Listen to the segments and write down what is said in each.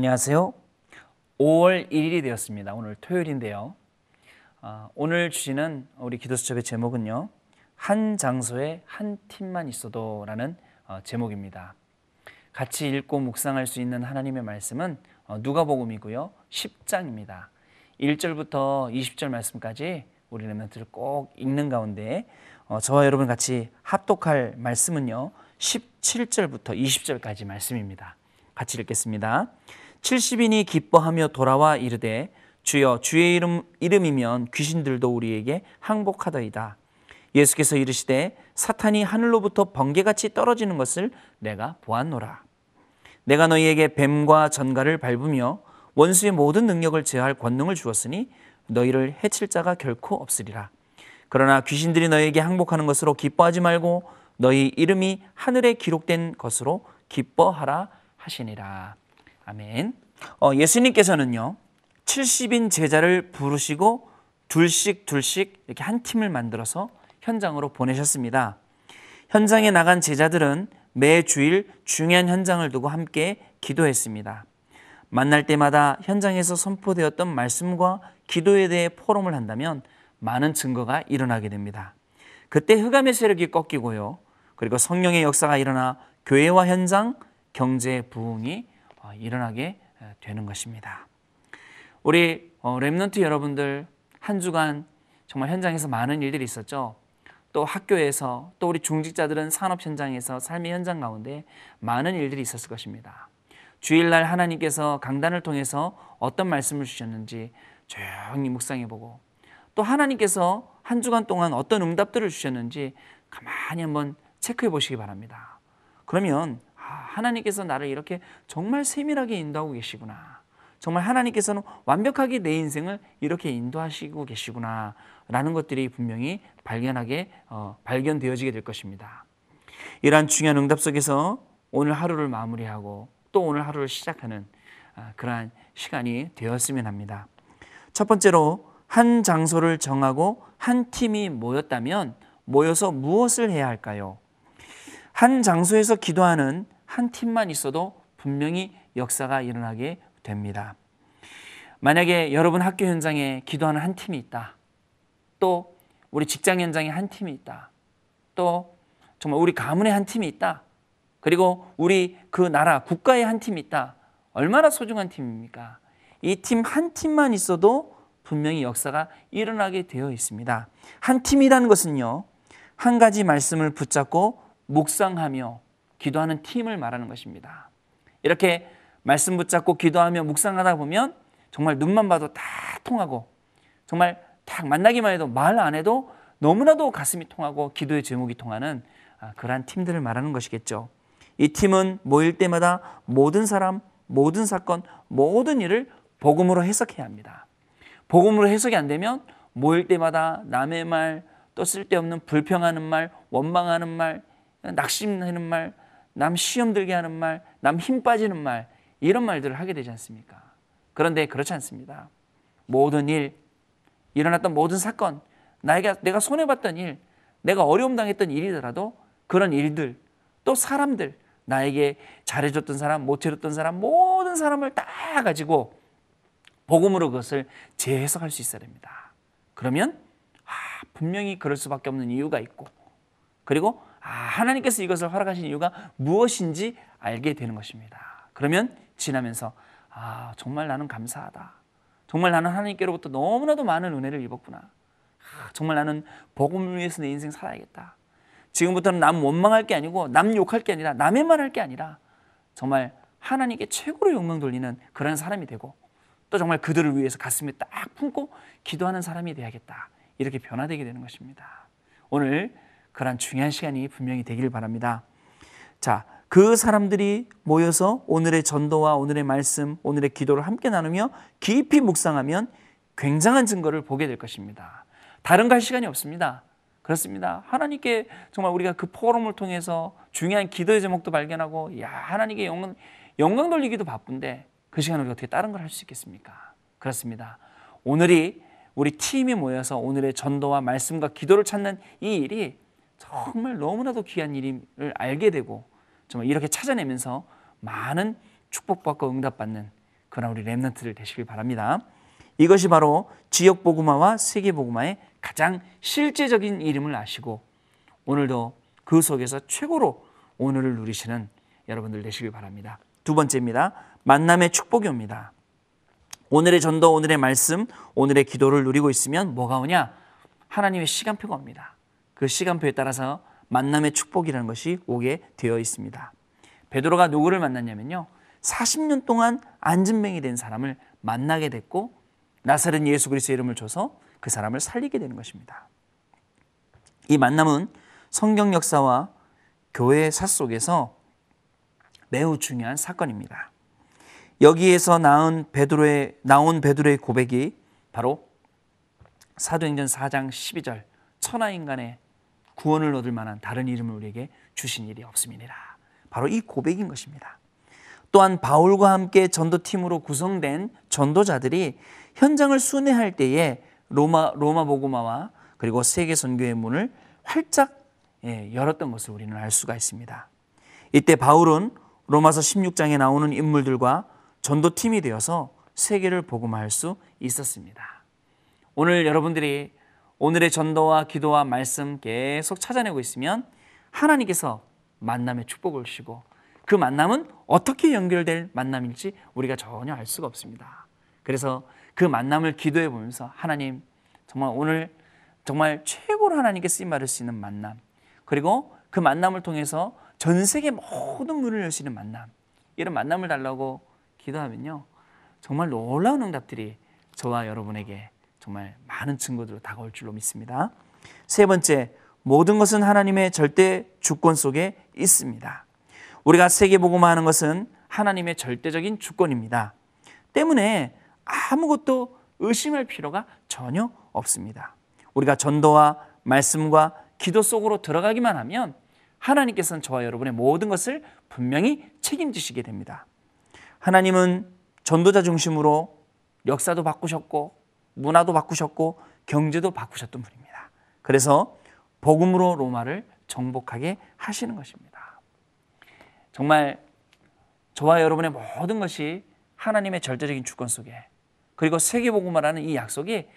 안녕하세요. 5월 1일이 되었습니다. 오늘 토요일인데요. 아, 오늘 주시는 우리 기도 수첩의 제목은요. 한 장소에 한 팀만 있어도라는 어, 제목입니다. 같이 읽고 묵상할 수 있는 하나님의 말씀은 어, 누가복음이고요. 10장입니다. 1절부터 20절 말씀까지 우리 렘넌트를 꼭 읽는 가운데 어, 저와 여러분 같이 합독할 말씀은요. 17절부터 20절까지 말씀입니다. 같이 읽겠습니다. 70인이 기뻐하며 돌아와 이르되 주여 주의 이름, 이름이면 귀신들도 우리에게 항복하더이다. 예수께서 이르시되 사탄이 하늘로부터 번개같이 떨어지는 것을 내가 보았노라. 내가 너희에게 뱀과 전갈을 밟으며 원수의 모든 능력을 제할 권능을 주었으니 너희를 해칠 자가 결코 없으리라. 그러나 귀신들이 너희에게 항복하는 것으로 기뻐하지 말고 너희 이름이 하늘에 기록된 것으로 기뻐하라 하시니라. 아멘. 어, 예수님께서는요, 70인 제자를 부르시고 둘씩 둘씩 이렇게 한 팀을 만들어서 현장으로 보내셨습니다. 현장에 나간 제자들은 매 주일 중요한 현장을 두고 함께 기도했습니다. 만날 때마다 현장에서 선포되었던 말씀과 기도에 대해 포럼을 한다면 많은 증거가 일어나게 됩니다. 그때 흑암의 세력이 꺾이고요. 그리고 성령의 역사가 일어나 교회와 현장, 경제 부흥이 어, 일어나게 되는 것입니다. 우리 어, 랩런트 여러분들 한 주간 정말 현장에서 많은 일들이 있었죠. 또 학교에서 또 우리 중직자들은 산업 현장에서 삶의 현장 가운데 많은 일들이 있었을 것입니다. 주일날 하나님께서 강단을 통해서 어떤 말씀을 주셨는지 조용히 묵상해 보고 또 하나님께서 한 주간 동안 어떤 응답들을 주셨는지 가만히 한번 체크해 보시기 바랍니다. 그러면 아, 하나님께서 나를 이렇게 정말 세밀하게 인도하고 계시구나. 정말 하나님께서는 완벽하게 내 인생을 이렇게 인도하시고 계시구나. 라는 것들이 분명히 발견하게, 어, 발견되어지게 될 것입니다. 이러한 중요한 응답 속에서 오늘 하루를 마무리하고 또 오늘 하루를 시작하는 아, 그러한 시간이 되었으면 합니다. 첫 번째로 한 장소를 정하고 한 팀이 모였다면 모여서 무엇을 해야 할까요? 한 장소에서 기도하는 한 팀만 있어도 분명히 역사가 일어나게 됩니다. 만약에 여러분 학교 현장에 기도하는 한 팀이 있다. 또 우리 직장 현장에 한 팀이 있다. 또 정말 우리 가문에 한 팀이 있다. 그리고 우리 그 나라 국가에 한 팀이 있다. 얼마나 소중한 팀입니까? 이 팀 한 팀만 있어도 분명히 역사가 일어나게 되어 있습니다. 한 팀이라는 것은요. 한 가지 말씀을 붙잡고 묵상하며 기도하는 팀을 말하는 것입니다. 이렇게 말씀 붙잡고 기도하며 묵상하다 보면 정말 눈만 봐도 다 통하고 정말 딱 만나기만 해도 말 안 해도 너무나도 가슴이 통하고 기도의 제목이 통하는 아, 그러한 팀들을 말하는 것이겠죠. 이 팀은 모일 때마다 모든 사람, 모든 사건, 모든 일을 복음으로 해석해야 합니다. 복음으로 해석이 안 되면 모일 때마다 남의 말, 또 쓸데없는 불평하는 말, 원망하는 말, 낙심하는 말, 남 시험 들게 하는 말, 남 힘 빠지는 말, 이런 말들을 하게 되지 않습니까? 그런데 그렇지 않습니다. 모든 일, 일어났던 모든 사건, 나에게 내가 손해봤던 일, 내가 어려움 당했던 일이더라도 그런 일들, 또 사람들, 나에게 잘해줬던 사람, 못해줬던 사람, 모든 사람을 다 가지고 복음으로 그것을 재해석할 수 있어야 됩니다. 그러면 아, 분명히 그럴 수밖에 없는 이유가 있고, 그리고 아, 하나님께서 이것을 허락하신 이유가 무엇인지 알게 되는 것입니다. 그러면 지나면서 아, 정말 나는 감사하다. 정말 나는 하나님께로부터 너무나도 많은 은혜를 입었구나. 아, 정말 나는 복음을 위해서 내 인생 살아야겠다. 지금부터는 남 원망할 게 아니고 남 욕할 게 아니라 남의 말 할 게 아니라 정말 하나님께 최고로 욕망 돌리는 그런 사람이 되고 또 정말 그들을 위해서 가슴에 딱 품고 기도하는 사람이 되야겠다. 이렇게 변화되게 되는 것입니다. 오늘 그런 중요한 시간이 분명히 되기를 바랍니다. 자, 그 사람들이 모여서 오늘의 전도와 오늘의 말씀, 오늘의 기도를 함께 나누며 깊이 묵상하면 굉장한 증거를 보게 될 것입니다. 다른 갈 시간이 없습니다. 그렇습니다. 하나님께 정말 우리가 그 포럼을 통해서 중요한 기도의 제목도 발견하고, 야, 하나님께 영광, 영광 돌리기도 바쁜데 그 시간을 어떻게 다른 걸 할 수 있겠습니까? 그렇습니다. 오늘이 우리 팀이 모여서 오늘의 전도와 말씀과 기도를 찾는 이 일이 정말 너무나도 귀한 일임을 알게 되고 정말 이렇게 찾아내면서 많은 축복받고 응답받는 그러나 우리 랩런트들 되시길 바랍니다. 이것이 바로 지역 복음화와 세계 복음화의 가장 실제적인 이름을 아시고 오늘도 그 속에서 최고로 오늘을 누리시는 여러분들 되시길 바랍니다. 두 번째입니다. 만남의 축복이 옵니다. 오늘의 전도, 오늘의 말씀, 오늘의 기도를 누리고 있으면 뭐가 오냐? 하나님의 시간표가 옵니다. 그 시간표에 따라서 만남의 축복이라는 것이 오게 되어 있습니다. 베드로가 누구를 만났냐면요. 40년 동안 안진뱅이 된 사람을 만나게 됐고 나사렛 예수 그리스도의 이름을 줘서 그 사람을 살리게 되는 것입니다. 이 만남은 성경 역사와 교회의 사 속에서 매우 중요한 사건입니다. 여기에서 나온 베드로의 나온 베드로의 고백이 바로 사도행전 4장 12절 천하 인간의 구원을 얻을 만한 다른 이름을 우리에게 주신 일이 없음이니라. 바로 이 고백인 것입니다. 또한 바울과 함께 전도팀으로 구성된 전도자들이 현장을 순회할 때에 로마 로마 복음화와 그리고 세계 선교의 문을 활짝 예, 열었던 것을 우리는 알 수가 있습니다. 이때 바울은 로마서 16장에 나오는 인물들과 전도팀이 되어서 세계를 복음화할 수 있었습니다. 오늘 여러분들이 오늘의 전도와 기도와 말씀 계속 찾아내고 있으면 하나님께서 만남의 축복을 주시고 그 만남은 어떻게 연결될 만남일지 우리가 전혀 알 수가 없습니다. 그래서 그 만남을 기도해 보면서 하나님 정말 오늘 정말 최고로 하나님께 쓰임 받을 수 있는 만남 그리고 그 만남을 통해서 전 세계 모든 문을 열 수 있는 만남 이런 만남을 달라고 기도하면요 정말 놀라운 응답들이 저와 여러분에게 정말 많은 증거들로 다가올 줄로 믿습니다. 세 번째 모든 것은 하나님의 절대 주권 속에 있습니다. 우리가 세계복음화하는 것은 하나님의 절대적인 주권입니다. 때문에 아무것도 의심할 필요가 전혀 없습니다. 우리가 전도와 말씀과 기도 속으로 들어가기만 하면 하나님께서는 저와 여러분의 모든 것을 분명히 책임지시게 됩니다. 하나님은 전도자 중심으로 역사도 바꾸셨고 문화도 바꾸셨고 경제도 바꾸셨던 분입니다. 그래서 복음으로 로마를 정복하게 하시는 것입니다. 정말 저와 여러분의 모든 것이 하나님의 절대적인 주권 속에 그리고 세계복음화라는 이 약속이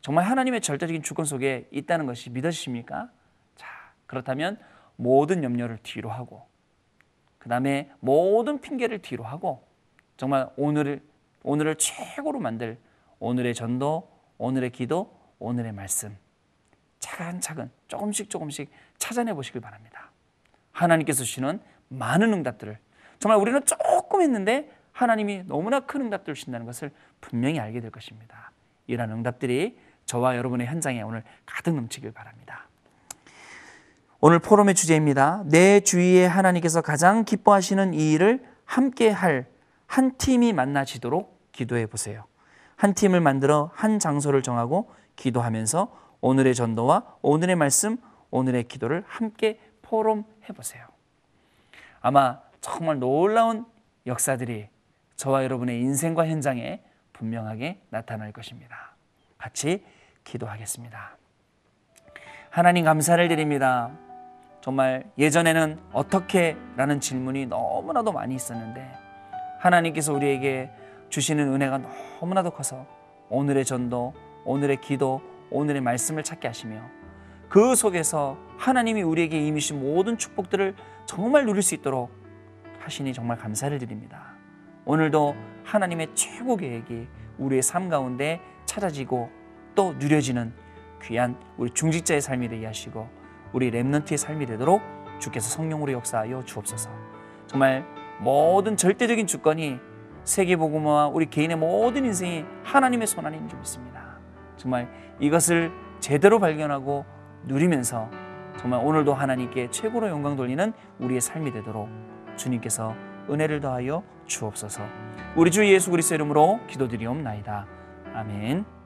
정말 하나님의 절대적인 주권 속에 있다는 것이 믿어지십니까? 자, 그렇다면 모든 염려를 뒤로 하고 그 다음에 모든 핑계를 뒤로 하고 정말 오늘을 오늘을 최고로 만들 오늘의 전도, 오늘의 기도, 오늘의 말씀 차근차근 조금씩 조금씩 찾아내 보시길 바랍니다. 하나님께서 주시는 많은 응답들을 정말 우리는 조금 했는데 하나님이 너무나 큰 응답들을 주신다는 것을 분명히 알게 될 것입니다. 이러한 응답들이 저와 여러분의 현장에 오늘 가득 넘치길 바랍니다. 오늘 포럼의 주제입니다. 내 주위에 하나님께서 가장 기뻐하시는 이 일을 함께 할 한 팀이 만나지도록 기도해 보세요. 한 팀을 만들어 한 장소를 정하고 기도하면서 오늘의 전도와 오늘의 말씀, 오늘의 기도를 함께 포럼해 보세요. 아마 정말 놀라운 역사들이 저와 여러분의 인생과 현장에 분명하게 나타날 것입니다. 같이 기도하겠습니다. 하나님 감사를 드립니다. 정말 예전에는 어떻게 라는 질문이 너무나도 많이 있었는데 하나님께서 우리에게 주시는 은혜가 너무나도 커서 오늘의 전도, 오늘의 기도, 오늘의 말씀을 찾게 하시며 그 속에서 하나님이 우리에게 임이신 모든 축복들을 정말 누릴 수 있도록 하시니 정말 감사를 드립니다. 오늘도 하나님의 최고 계획이 우리의 삶 가운데 찾아지고 또 누려지는 귀한 우리 중직자의 삶이 되게 하시고 우리 렘넌트의 삶이 되도록 주께서 성령으로 역사하여 주옵소서. 정말 모든 절대적인 주권이 세계복음화와 우리 개인의 모든 인생이 하나님의 손 안에 있는 줄 믿습니다. 정말 이것을 제대로 발견하고 누리면서 정말 오늘도 하나님께 최고로 영광 돌리는 우리의 삶이 되도록 주님께서 은혜를 더하여 주옵소서. 우리 주 예수 그리스도 이름으로 기도드리옵나이다. 아멘.